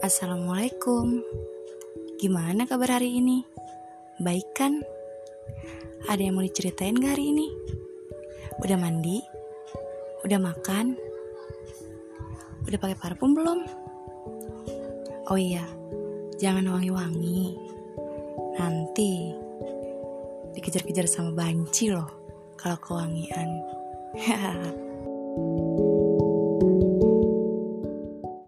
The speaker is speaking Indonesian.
Assalamualaikum. Gimana kabar hari ini? Baik kan? Ada yang mau diceritain gak hari ini? Udah mandi? Udah makan? Udah pakai parfum belum? Oh iya, jangan wangi-wangi. Nanti dikejar-kejar sama banci loh kalau kewangian.